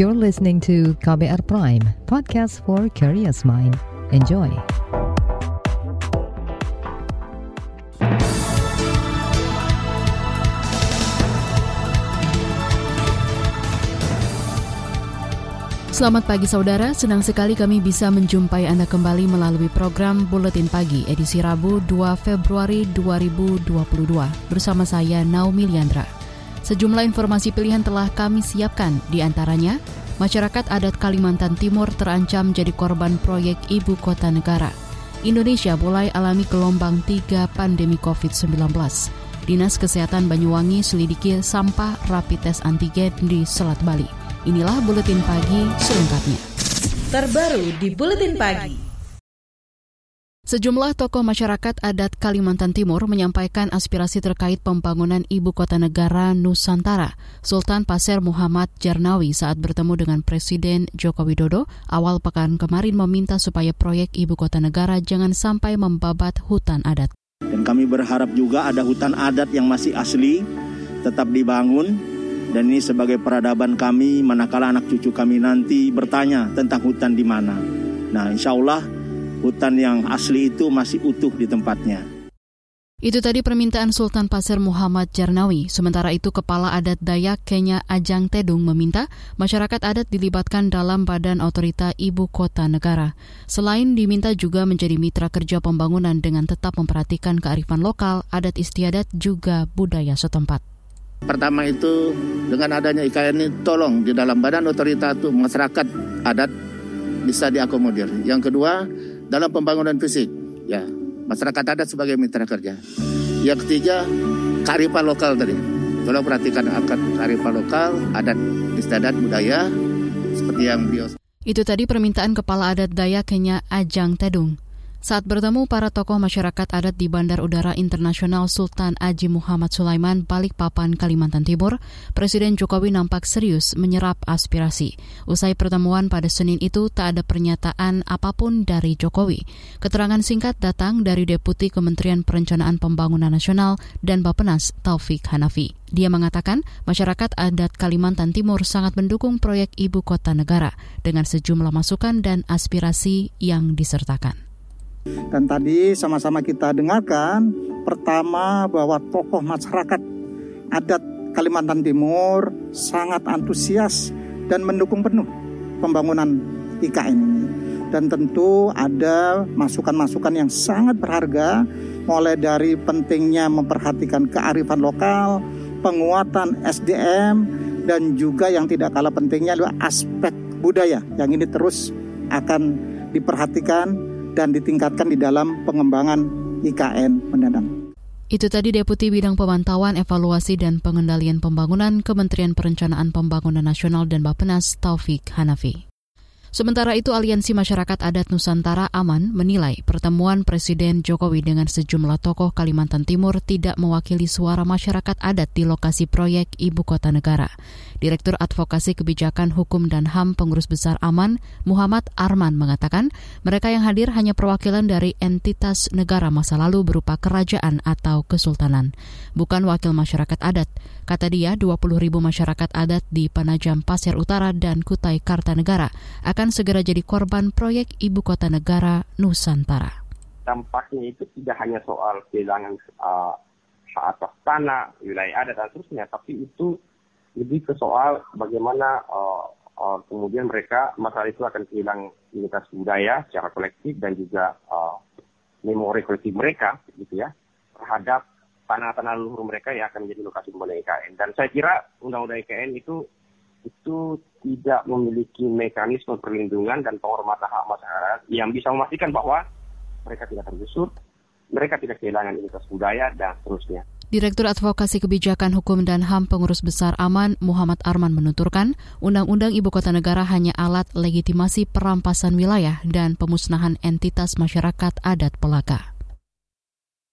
You're listening to KBR Prime, podcast for curious mind. Enjoy. Selamat pagi saudara, senang sekali kami bisa menjumpai Anda kembali melalui program Buletin Pagi edisi Rabu 2 Februari 2022 bersama saya Naomi Liandra. Sejumlah informasi pilihan telah kami siapkan, di antaranya masyarakat adat Kalimantan Timur terancam jadi korban proyek ibu kota negara. Indonesia mulai alami gelombang 3 pandemi COVID-19. Dinas Kesehatan Banyuwangi selidiki sampah rapid test antigen di Selat Bali. Inilah buletin pagi selengkapnya. Terbaru di buletin pagi. Sejumlah tokoh masyarakat adat Kalimantan Timur menyampaikan aspirasi terkait pembangunan ibu kota negara Nusantara. Sultan Pasir Muhammad Jarnawi saat bertemu dengan Presiden Joko Widodo awal pekan kemarin meminta supaya proyek ibu kota negara jangan sampai membabat hutan adat. Dan kami berharap juga ada hutan adat yang masih asli tetap dibangun dan ini sebagai peradaban kami manakala anak cucu kami nanti bertanya tentang hutan di mana. Nah, insya Allah hutan yang asli itu masih utuh di tempatnya. Itu tadi permintaan Sultan Pasir Muhammad Jarnawi. Sementara itu Kepala Adat Dayak Kenya Ajang Tedung meminta masyarakat adat dilibatkan dalam Badan Otorita Ibu Kota Negara. Selain diminta juga menjadi mitra kerja pembangunan dengan tetap memperhatikan kearifan lokal, adat istiadat juga budaya setempat. Pertama itu dengan adanya IKN ini tolong di dalam badan otorita itu masyarakat adat bisa diakomodir. Yang kedua dalam pembangunan fisik ya masyarakat adat sebagai mitra kerja. Yang ketiga kearifan lokal tadi. Tolong perhatikan akan kearifan lokal, adat istiadat budaya seperti yang beliau. Itu tadi permintaan Kepala Adat Dayak Kenya Ajang Tedung. Saat bertemu para tokoh masyarakat adat di Bandar Udara Internasional Sultan Aji Muhammad Sulaiman, Balikpapan, Kalimantan Timur, Presiden Jokowi nampak serius menyerap aspirasi. Usai pertemuan pada Senin itu, tak ada pernyataan apa pun dari Jokowi. Keterangan singkat datang dari Deputi Kementerian Perencanaan Pembangunan Nasional dan Bapenas Taufik Hanafi. Dia mengatakan masyarakat adat Kalimantan Timur sangat mendukung proyek ibu kota negara dengan sejumlah masukan dan aspirasi yang disertakan. Dan tadi sama-sama kita dengarkan pertama bahwa tokoh masyarakat adat Kalimantan Timur sangat antusias dan mendukung penuh pembangunan IKN ini. Dan tentu ada masukan-masukan yang sangat berharga mulai dari pentingnya memperhatikan kearifan lokal, penguatan SDM, dan juga yang tidak kalah pentingnya adalah aspek budaya yang ini terus akan diperhatikan dan ditingkatkan di dalam pengembangan IKN mendatang. Itu tadi Deputi Bidang Pemantauan, Evaluasi dan Pengendalian Pembangunan Kementerian Perencanaan Pembangunan Nasional dan Bapenas Taufik Hanafi. Sementara itu, Aliansi Masyarakat Adat Nusantara Aman menilai pertemuan Presiden Jokowi dengan sejumlah tokoh Kalimantan Timur tidak mewakili suara masyarakat adat di lokasi proyek Ibu Kota Negara. Direktur Advokasi Kebijakan Hukum dan HAM Pengurus Besar Aman, Muhammad Arman mengatakan, mereka yang hadir hanya perwakilan dari entitas negara masa lalu berupa kerajaan atau kesultanan, bukan wakil masyarakat adat. Kata dia, 20 ribu masyarakat adat di Panajam Pasir Utara dan Kutai Kartanegara akan segera jadi korban proyek Ibu Kota Negara Nusantara. Dampaknya itu tidak hanya soal kehilangan uh, atas tanah, wilayah adat dan seterusnya, tapi itu lebih ke soal bagaimana uh, uh, kemudian mereka masalah itu akan kehilangan identitas budaya secara kolektif dan juga uh, memori kolektif mereka gitu ya terhadap tanah-tanah leluhur mereka yang akan menjadi lokasi pembangunan IKN. Dan saya kira undang-undang IKN itu itu tidak memiliki mekanisme perlindungan dan penghormatan hak masyarakat yang bisa memastikan bahwa mereka tidak tergusur, mereka tidak kehilangan identitas budaya dan seterusnya. Direktur Advokasi Kebijakan Hukum dan HAM Pengurus Besar Aman Muhammad Arman menuturkan, Undang-Undang Ibu Kota Negara hanya alat legitimasi perampasan wilayah dan pemusnahan entitas masyarakat adat pelaka.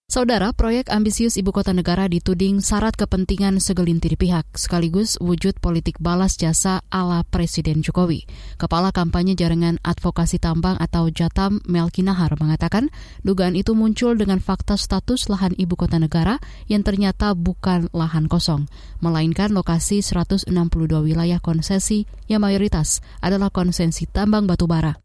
Saudara, proyek ambisius ibu kota negara dituding syarat kepentingan segelintir pihak, sekaligus wujud politik balas jasa ala Presiden Jokowi. Kepala kampanye jaringan advokasi tambang atau Jatam Melki Nahar mengatakan, dugaan itu muncul dengan fakta status lahan ibu kota negara yang ternyata bukan lahan kosong, melainkan lokasi 162 wilayah konsesi yang mayoritas adalah konsesi tambang batubara.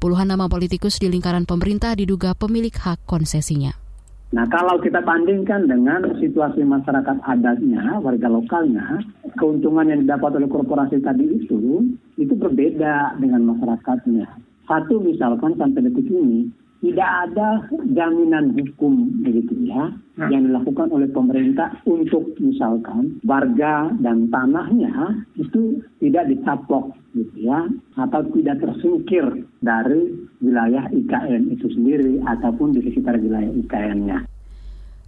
Puluhan nama politikus di lingkaran pemerintah diduga pemilik hak konsesinya. Nah, kalau kita bandingkan dengan situasi masyarakat adatnya, warga lokalnya, keuntungan yang didapat oleh korporasi tadi itu, itu berbeda dengan masyarakatnya. Satu misalkan sampai detik ini, tidak ada jaminan hukum begitu ya nah. yang dilakukan oleh pemerintah untuk misalkan warga dan tanahnya itu tidak dicaplok gitu ya atau tidak tersingkir dari wilayah IKN itu sendiri ataupun di sekitar wilayah IKN-nya.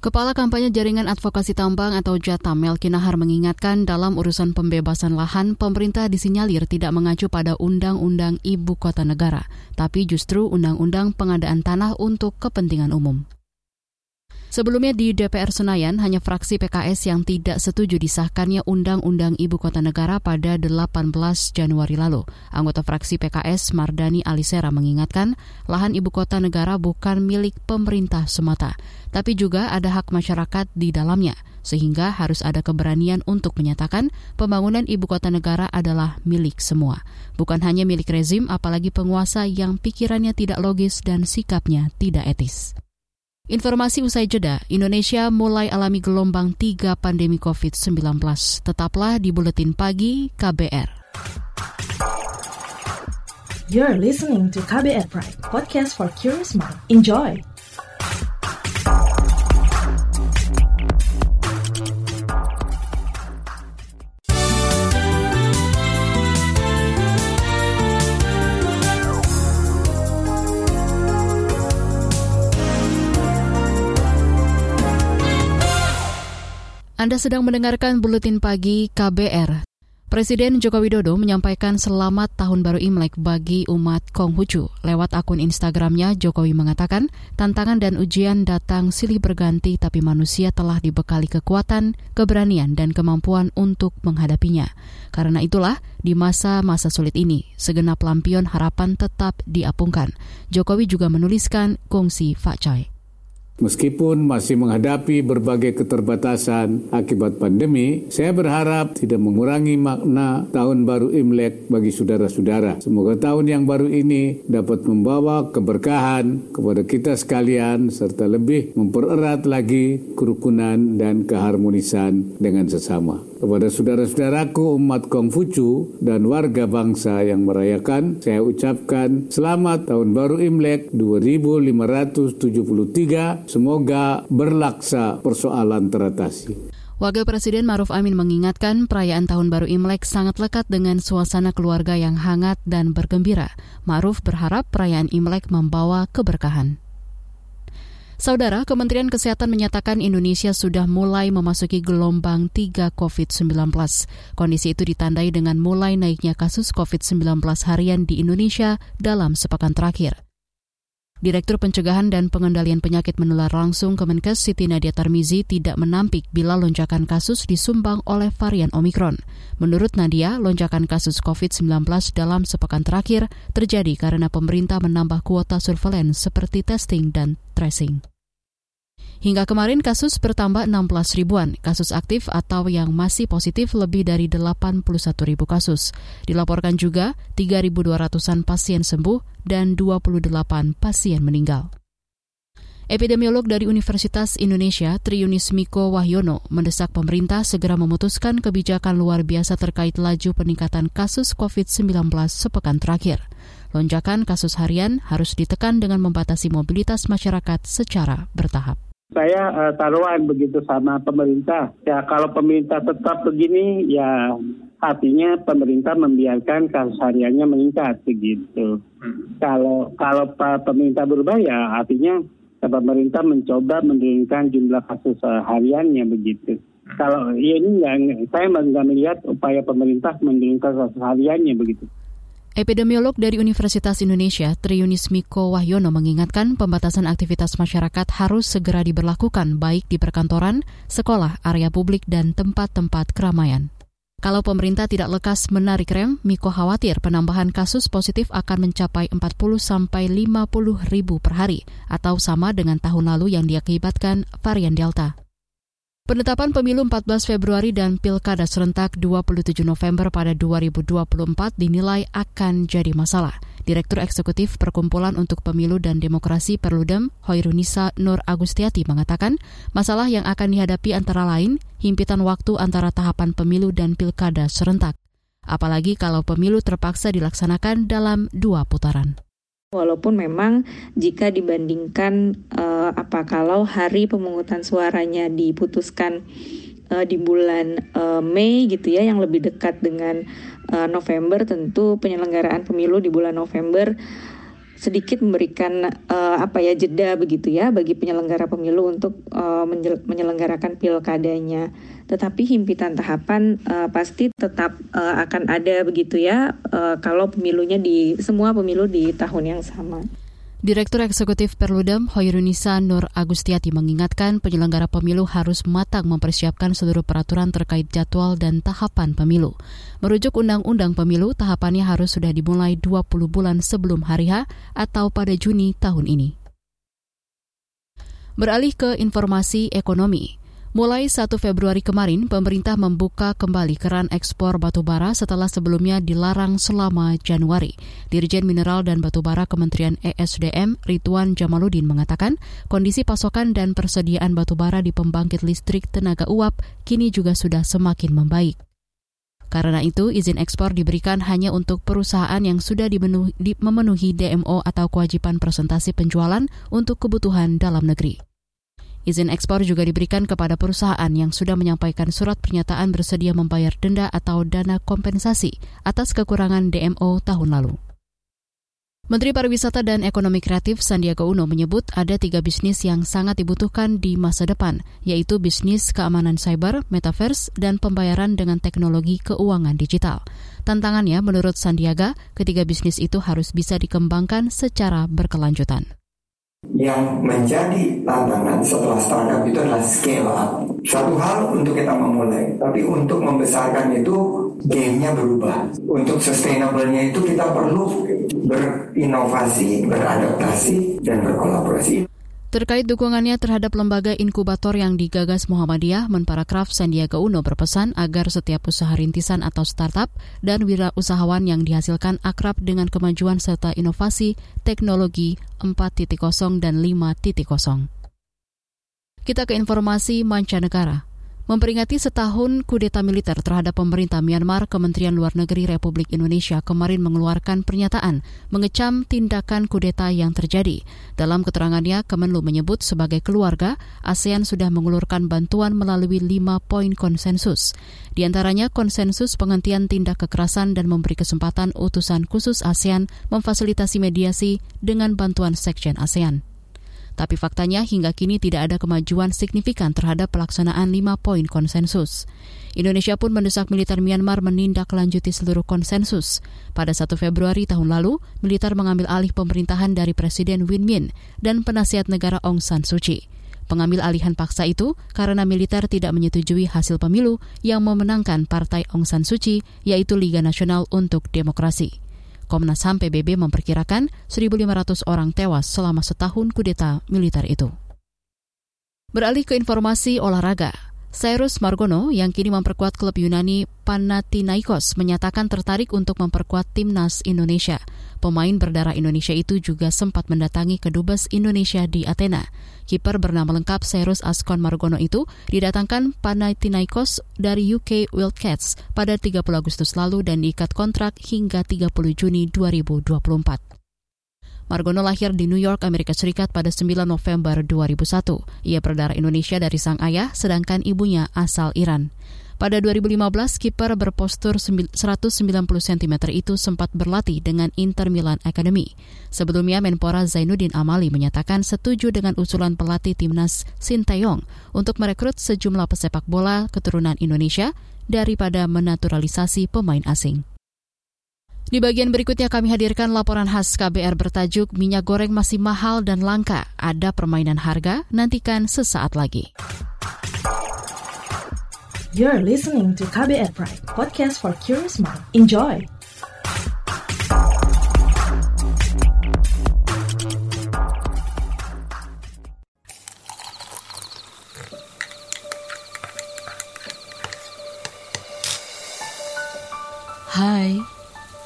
Kepala kampanye Jaringan Advokasi Tambang atau Jatam Melki Nahar mengingatkan dalam urusan pembebasan lahan, pemerintah disinyalir tidak mengacu pada Undang-Undang Ibu Kota Negara, tapi justru Undang-Undang Pengadaan Tanah untuk Kepentingan Umum. Sebelumnya di DPR Senayan, hanya fraksi PKS yang tidak setuju disahkannya Undang-Undang Ibu Kota Negara pada 18 Januari lalu. Anggota fraksi PKS Mardani Alisera mengingatkan, lahan Ibu Kota Negara bukan milik pemerintah semata, tapi juga ada hak masyarakat di dalamnya, sehingga harus ada keberanian untuk menyatakan pembangunan Ibu Kota Negara adalah milik semua. Bukan hanya milik rezim, apalagi penguasa yang pikirannya tidak logis dan sikapnya tidak etis. Informasi usai jeda, Indonesia mulai alami gelombang 3 pandemi COVID-19. Tetaplah di Buletin Pagi KBR. You're listening to KBR Pride, podcast for curious mind. Enjoy! Anda sedang mendengarkan Buletin Pagi KBR. Presiden Joko Widodo menyampaikan selamat Tahun Baru Imlek bagi umat Konghucu. Lewat akun Instagramnya, Jokowi mengatakan, tantangan dan ujian datang silih berganti tapi manusia telah dibekali kekuatan, keberanian, dan kemampuan untuk menghadapinya. Karena itulah, di masa-masa sulit ini, segenap lampion harapan tetap diapungkan. Jokowi juga menuliskan kongsi Fakcai. Meskipun masih menghadapi berbagai keterbatasan akibat pandemi, saya berharap tidak mengurangi makna tahun baru Imlek bagi saudara-saudara. Semoga tahun yang baru ini dapat membawa keberkahan kepada kita sekalian serta lebih mempererat lagi kerukunan dan keharmonisan dengan sesama. Kepada saudara-saudaraku umat Kongfucu dan warga bangsa yang merayakan, saya ucapkan selamat tahun baru Imlek 2573. Semoga berlaksa persoalan teratasi. Wakil Presiden Maruf Amin mengingatkan perayaan Tahun Baru Imlek sangat lekat dengan suasana keluarga yang hangat dan bergembira. Maruf berharap perayaan Imlek membawa keberkahan. Saudara, Kementerian Kesehatan menyatakan Indonesia sudah mulai memasuki gelombang 3 COVID-19. Kondisi itu ditandai dengan mulai naiknya kasus COVID-19 harian di Indonesia dalam sepekan terakhir. Direktur Pencegahan dan Pengendalian Penyakit Menular Langsung Kemenkes Siti Nadia Tarmizi tidak menampik bila lonjakan kasus disumbang oleh varian Omikron. Menurut Nadia, lonjakan kasus COVID-19 dalam sepekan terakhir terjadi karena pemerintah menambah kuota surveillance seperti testing dan tracing. Hingga kemarin kasus bertambah 16 ribuan, kasus aktif atau yang masih positif lebih dari 81 ribu kasus. Dilaporkan juga 3.200-an pasien sembuh dan 28 pasien meninggal. Epidemiolog dari Universitas Indonesia, Triunis Miko Wahyono, mendesak pemerintah segera memutuskan kebijakan luar biasa terkait laju peningkatan kasus COVID-19 sepekan terakhir. Lonjakan kasus harian harus ditekan dengan membatasi mobilitas masyarakat secara bertahap saya uh, taruhan begitu sama pemerintah. Ya kalau pemerintah tetap begini ya artinya pemerintah membiarkan kasus hariannya meningkat begitu. Hmm. Kalau kalau pemerintah berubah ya artinya pemerintah mencoba menurunkan jumlah kasus uh, hariannya begitu. Hmm. Kalau ya ini nggak saya nggak melihat upaya pemerintah menurunkan kasus hariannya begitu. Epidemiolog dari Universitas Indonesia, Triunis Miko Wahyono mengingatkan pembatasan aktivitas masyarakat harus segera diberlakukan baik di perkantoran, sekolah, area publik, dan tempat-tempat keramaian. Kalau pemerintah tidak lekas menarik rem, Miko khawatir penambahan kasus positif akan mencapai 40 sampai 50 ribu per hari, atau sama dengan tahun lalu yang diakibatkan varian Delta. Penetapan pemilu 14 Februari dan pilkada serentak 27 November pada 2024 dinilai akan jadi masalah. Direktur Eksekutif Perkumpulan untuk Pemilu dan Demokrasi Perludem, Hoirunisa Nur Agustiati mengatakan, masalah yang akan dihadapi antara lain himpitan waktu antara tahapan pemilu dan pilkada serentak. Apalagi kalau pemilu terpaksa dilaksanakan dalam dua putaran. Walaupun memang jika dibandingkan uh, apa kalau hari pemungutan suaranya diputuskan uh, di bulan uh, Mei gitu ya yang lebih dekat dengan uh, November tentu penyelenggaraan pemilu di bulan November sedikit memberikan uh, apa ya jeda begitu ya bagi penyelenggara pemilu untuk uh, menyelenggarakan pilkadanya. Tetapi himpitan tahapan uh, pasti tetap uh, akan ada begitu ya uh, kalau pemilunya di semua pemilu di tahun yang sama. Direktur Eksekutif Perludem Hoirunisa Nur Agustiati mengingatkan penyelenggara pemilu harus matang mempersiapkan seluruh peraturan terkait jadwal dan tahapan pemilu. Merujuk Undang-Undang Pemilu, tahapannya harus sudah dimulai 20 bulan sebelum hari H atau pada Juni tahun ini. Beralih ke informasi ekonomi. Mulai 1 Februari kemarin, pemerintah membuka kembali keran ekspor batubara setelah sebelumnya dilarang selama Januari. Dirjen Mineral dan Batubara Kementerian ESDM, Rituan Jamaludin mengatakan, kondisi pasokan dan persediaan batubara di pembangkit listrik tenaga uap kini juga sudah semakin membaik. Karena itu, izin ekspor diberikan hanya untuk perusahaan yang sudah memenuhi DMO atau kewajiban presentasi penjualan untuk kebutuhan dalam negeri. Izin ekspor juga diberikan kepada perusahaan yang sudah menyampaikan surat pernyataan bersedia membayar denda atau dana kompensasi atas kekurangan DMO tahun lalu. Menteri Pariwisata dan Ekonomi Kreatif Sandiaga Uno menyebut ada tiga bisnis yang sangat dibutuhkan di masa depan, yaitu bisnis keamanan cyber, metaverse, dan pembayaran dengan teknologi keuangan digital. Tantangannya, menurut Sandiaga, ketiga bisnis itu harus bisa dikembangkan secara berkelanjutan. Yang menjadi tantangan setelah startup itu adalah scale up. Satu hal untuk kita memulai, tapi untuk membesarkan itu gamenya berubah. Untuk sustainable-nya itu kita perlu berinovasi, beradaptasi, dan berkolaborasi. Terkait dukungannya terhadap lembaga inkubator yang digagas Muhammadiyah, Menparakraf Sandiaga Uno berpesan agar setiap usaha rintisan atau startup dan wira usahawan yang dihasilkan akrab dengan kemajuan serta inovasi teknologi 4.0 dan 5.0. Kita ke informasi mancanegara. Memperingati setahun kudeta militer terhadap pemerintah Myanmar, Kementerian Luar Negeri Republik Indonesia kemarin mengeluarkan pernyataan mengecam tindakan kudeta yang terjadi. Dalam keterangannya, Kemenlu menyebut sebagai keluarga, ASEAN sudah mengulurkan bantuan melalui lima poin konsensus. Di antaranya konsensus penghentian tindak kekerasan dan memberi kesempatan utusan khusus ASEAN memfasilitasi mediasi dengan bantuan Sekjen ASEAN. Tapi faktanya hingga kini tidak ada kemajuan signifikan terhadap pelaksanaan lima poin konsensus. Indonesia pun mendesak militer Myanmar menindaklanjuti seluruh konsensus. Pada 1 Februari tahun lalu, militer mengambil alih pemerintahan dari Presiden Win Min dan penasihat negara Aung San Suu Kyi. Pengambil alihan paksa itu karena militer tidak menyetujui hasil pemilu yang memenangkan Partai Aung San Suu Kyi, yaitu Liga Nasional untuk Demokrasi. Komnas HAM PBB memperkirakan 1.500 orang tewas selama setahun kudeta militer itu. Beralih ke informasi olahraga, Cyrus Margono yang kini memperkuat klub Yunani Panathinaikos menyatakan tertarik untuk memperkuat timnas Indonesia. Pemain berdarah Indonesia itu juga sempat mendatangi kedubes Indonesia di Athena. Kiper bernama lengkap Cyrus Askon Margono itu didatangkan Panathinaikos dari UK Wildcats pada 30 Agustus lalu dan diikat kontrak hingga 30 Juni 2024. Margono lahir di New York, Amerika Serikat pada 9 November 2001. Ia berdarah Indonesia dari sang ayah, sedangkan ibunya asal Iran. Pada 2015, kiper berpostur 190 cm itu sempat berlatih dengan Inter Milan Academy. Sebelumnya, Menpora Zainuddin Amali menyatakan setuju dengan usulan pelatih timnas Sinteyong untuk merekrut sejumlah pesepak bola keturunan Indonesia daripada menaturalisasi pemain asing. Di bagian berikutnya kami hadirkan laporan khas KBR bertajuk Minyak goreng masih mahal dan langka. Ada permainan harga, nantikan sesaat lagi. You're listening to KBR Pride, podcast for curious mind. Enjoy!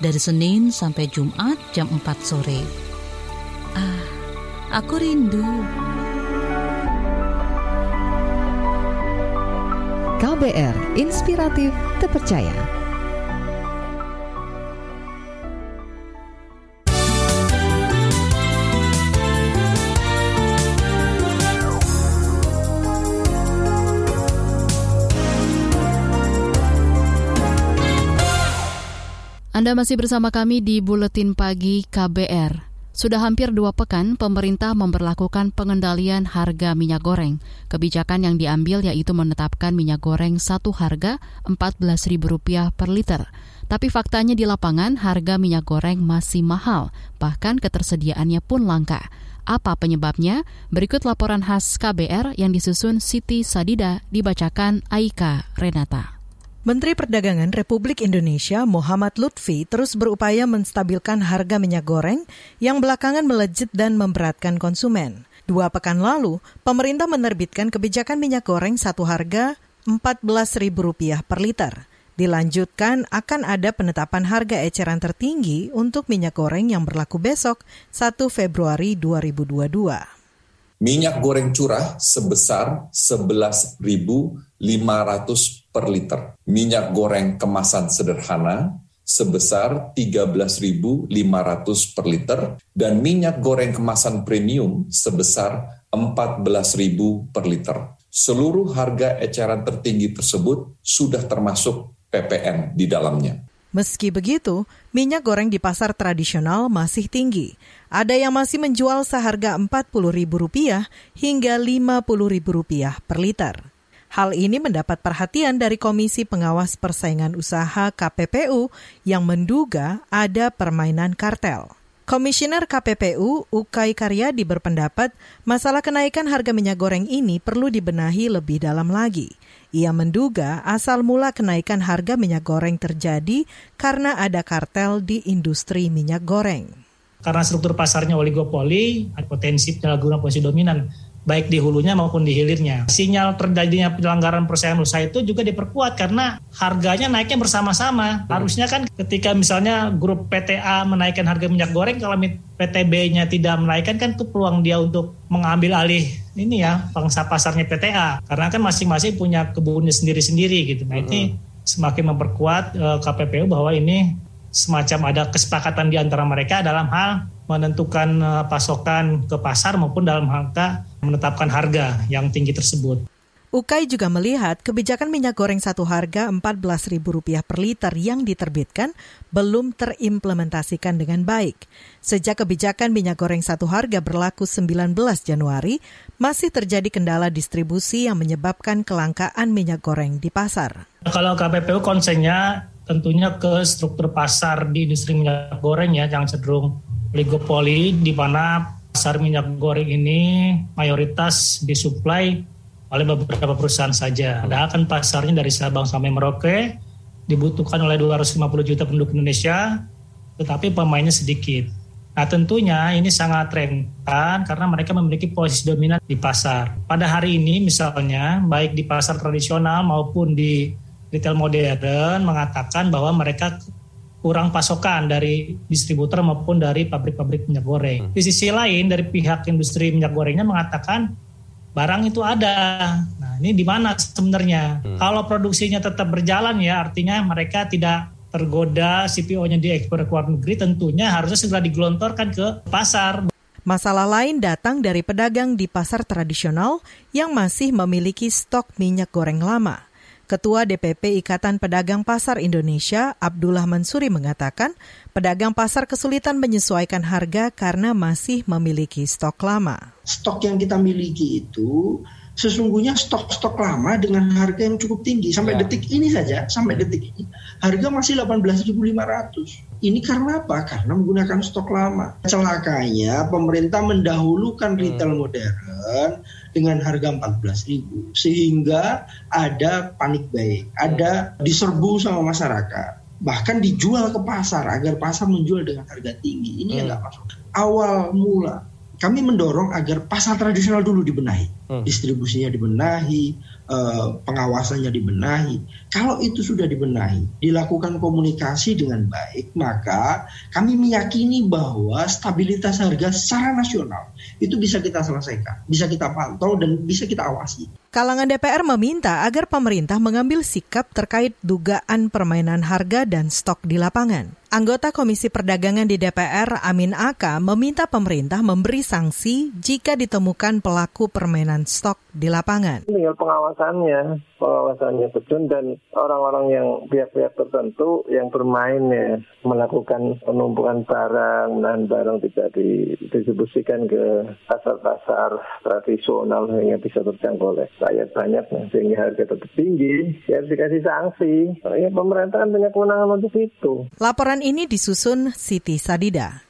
dari Senin sampai Jumat jam 4 sore. Ah, aku rindu. KBR Inspiratif Terpercaya. Anda masih bersama kami di Buletin Pagi KBR. Sudah hampir dua pekan, pemerintah memperlakukan pengendalian harga minyak goreng. Kebijakan yang diambil yaitu menetapkan minyak goreng satu harga Rp14.000 per liter. Tapi faktanya di lapangan harga minyak goreng masih mahal, bahkan ketersediaannya pun langka. Apa penyebabnya? Berikut laporan khas KBR yang disusun Siti Sadida dibacakan Aika Renata. Menteri Perdagangan Republik Indonesia Muhammad Lutfi terus berupaya menstabilkan harga minyak goreng yang belakangan melejit dan memberatkan konsumen. Dua pekan lalu, pemerintah menerbitkan kebijakan minyak goreng satu harga Rp14.000 per liter. Dilanjutkan akan ada penetapan harga eceran tertinggi untuk minyak goreng yang berlaku besok 1 Februari 2022 minyak goreng curah sebesar 11.500 per liter. Minyak goreng kemasan sederhana sebesar 13.500 per liter dan minyak goreng kemasan premium sebesar 14.000 per liter. Seluruh harga eceran tertinggi tersebut sudah termasuk PPN di dalamnya. Meski begitu, minyak goreng di pasar tradisional masih tinggi. Ada yang masih menjual seharga Rp40.000 hingga Rp50.000 per liter. Hal ini mendapat perhatian dari Komisi Pengawas Persaingan Usaha KPPU yang menduga ada permainan kartel. Komisioner KPPU Ukai Karyadi berpendapat masalah kenaikan harga minyak goreng ini perlu dibenahi lebih dalam lagi. Ia menduga asal mula kenaikan harga minyak goreng terjadi karena ada kartel di industri minyak goreng. Karena struktur pasarnya oligopoli, ada potensi penyalahgunaan posisi dominan baik di hulunya maupun di hilirnya. Sinyal terjadinya penyelenggaraan persaingan usaha itu juga diperkuat karena harganya naiknya bersama-sama. Harusnya kan ketika misalnya grup PTA menaikkan harga minyak goreng, kalau PTB-nya tidak menaikkan kan itu peluang dia untuk mengambil alih ini ya pangsa pasarnya PTA. Karena kan masing-masing punya kebunnya sendiri-sendiri gitu. Nah ini semakin memperkuat uh, eh, KPPU bahwa ini semacam ada kesepakatan di antara mereka dalam hal menentukan uh, pasokan ke pasar maupun dalam rangka menetapkan harga yang tinggi tersebut. Ukai juga melihat kebijakan minyak goreng satu harga Rp14.000 per liter yang diterbitkan belum terimplementasikan dengan baik. Sejak kebijakan minyak goreng satu harga berlaku 19 Januari, masih terjadi kendala distribusi yang menyebabkan kelangkaan minyak goreng di pasar. Kalau KPPU konsennya tentunya ke struktur pasar di industri minyak goreng ya yang cenderung oligopoli di mana pasar minyak goreng ini mayoritas disuplai oleh beberapa perusahaan saja. Padahal pasarnya dari Sabang sampai Merauke dibutuhkan oleh 250 juta penduduk Indonesia, tetapi pemainnya sedikit. Nah tentunya ini sangat rentan karena mereka memiliki posisi dominan di pasar. Pada hari ini misalnya baik di pasar tradisional maupun di retail modern mengatakan bahwa mereka kurang pasokan dari distributor maupun dari pabrik-pabrik minyak goreng. Hmm. Di sisi lain dari pihak industri minyak gorengnya mengatakan barang itu ada. Nah, ini di mana sebenarnya? Hmm. Kalau produksinya tetap berjalan ya artinya mereka tidak tergoda CPO-nya diekspor ke luar negeri tentunya harusnya segera digelontorkan ke pasar. Masalah lain datang dari pedagang di pasar tradisional yang masih memiliki stok minyak goreng lama. Ketua DPP Ikatan Pedagang Pasar Indonesia, Abdullah Mansuri mengatakan, pedagang pasar kesulitan menyesuaikan harga karena masih memiliki stok lama. Stok yang kita miliki itu sesungguhnya stok-stok lama dengan harga yang cukup tinggi sampai ya. detik ini saja sampai detik ini harga masih 18.500 ini karena apa? Karena menggunakan stok lama. Celakanya pemerintah mendahulukan hmm. retail modern dengan harga 14.000 sehingga ada panik baik, ada diserbu sama masyarakat. Bahkan dijual ke pasar agar pasar menjual dengan harga tinggi. Ini hmm. yang nggak masuk. Awal mula kami mendorong agar pasar tradisional dulu dibenahi, hmm. distribusinya dibenahi, eh, pengawasannya dibenahi. Kalau itu sudah dibenahi, dilakukan komunikasi dengan baik, maka kami meyakini bahwa stabilitas harga secara nasional itu bisa kita selesaikan, bisa kita pantau dan bisa kita awasi. Kalangan DPR meminta agar pemerintah mengambil sikap terkait dugaan permainan harga dan stok di lapangan. Anggota Komisi Perdagangan di DPR, Amin Aka, meminta pemerintah memberi sanksi jika ditemukan pelaku permainan stok di lapangan. Tinggal pengawasannya, pengawasannya betul dan orang-orang yang pihak-pihak tertentu yang bermain ya, melakukan penumpukan barang dan barang tidak didistribusikan ke pasar-pasar tradisional sehingga bisa terjangkau oleh rakyat banyak sehingga harga tetap tinggi ya dikasih sanksi. Ya pemerintah kan punya kewenangan untuk itu. Laporan ini disusun Siti Sadida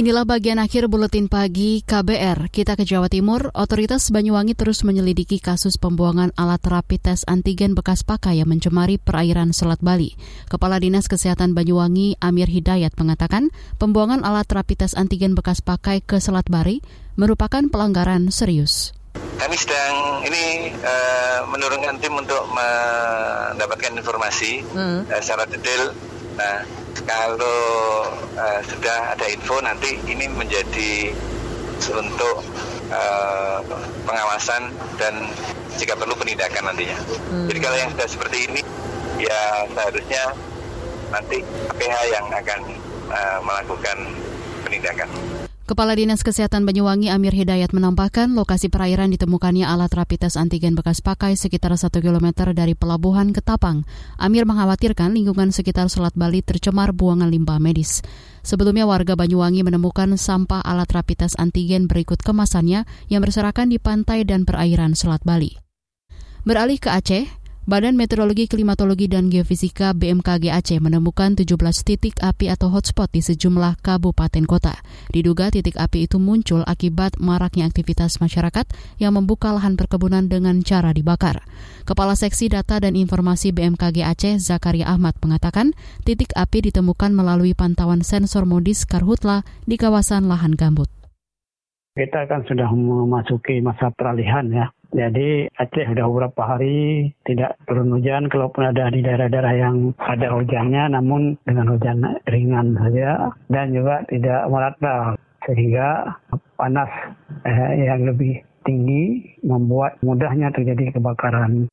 Inilah bagian akhir buletin pagi KBR. Kita ke Jawa Timur. Otoritas Banyuwangi terus menyelidiki kasus pembuangan alat rapid tes antigen bekas pakai yang mencemari perairan Selat Bali. Kepala Dinas Kesehatan Banyuwangi Amir Hidayat mengatakan pembuangan alat rapid tes antigen bekas pakai ke Selat Bali merupakan pelanggaran serius. Kami sedang ini uh, menurunkan tim untuk mendapatkan informasi hmm. uh, secara detail. Nah, kalau uh, sudah ada info nanti ini menjadi untuk uh, pengawasan dan jika perlu penindakan nantinya. Hmm. Jadi kalau yang sudah seperti ini ya seharusnya nanti PH yang akan uh, melakukan penindakan. Kepala Dinas Kesehatan Banyuwangi Amir Hidayat menambahkan lokasi perairan ditemukannya alat rapid test antigen bekas pakai sekitar 1 km dari pelabuhan Ketapang. Amir mengkhawatirkan lingkungan sekitar Selat Bali tercemar buangan limbah medis. Sebelumnya warga Banyuwangi menemukan sampah alat rapid test antigen berikut kemasannya yang berserakan di pantai dan perairan Selat Bali. Beralih ke Aceh, Badan Meteorologi, Klimatologi, dan Geofisika BMKG Aceh menemukan 17 titik api atau hotspot di sejumlah kabupaten kota. Diduga titik api itu muncul akibat maraknya aktivitas masyarakat yang membuka lahan perkebunan dengan cara dibakar. Kepala Seksi Data dan Informasi BMKG Aceh, Zakaria Ahmad, mengatakan titik api ditemukan melalui pantauan sensor modis karhutla di kawasan lahan gambut. Kita kan sudah memasuki masa peralihan ya jadi Aceh sudah beberapa hari tidak turun hujan, kalaupun ada di daerah-daerah yang ada hujannya, namun dengan hujan ringan saja dan juga tidak merata sehingga panas eh, yang lebih tinggi membuat mudahnya terjadi kebakaran.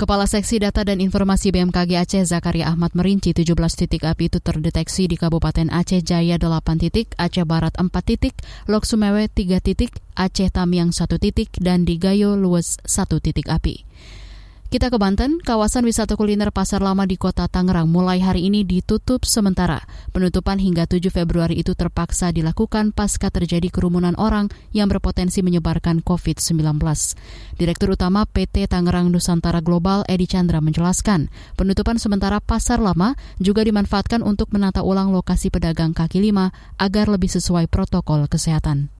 Kepala Seksi Data dan Informasi BMKG Aceh Zakaria Ahmad merinci 17 titik api itu terdeteksi di Kabupaten Aceh Jaya 8 titik, Aceh Barat 4 titik, Lok Sumewe 3 titik, Aceh Tamiang 1 titik, dan di Gayo Luwes 1 titik api. Kita ke Banten, kawasan wisata kuliner Pasar Lama di Kota Tangerang mulai hari ini ditutup sementara. Penutupan hingga 7 Februari itu terpaksa dilakukan pasca terjadi kerumunan orang yang berpotensi menyebarkan COVID-19. Direktur Utama PT Tangerang Nusantara Global Edi Chandra menjelaskan, penutupan sementara Pasar Lama juga dimanfaatkan untuk menata ulang lokasi pedagang kaki lima agar lebih sesuai protokol kesehatan.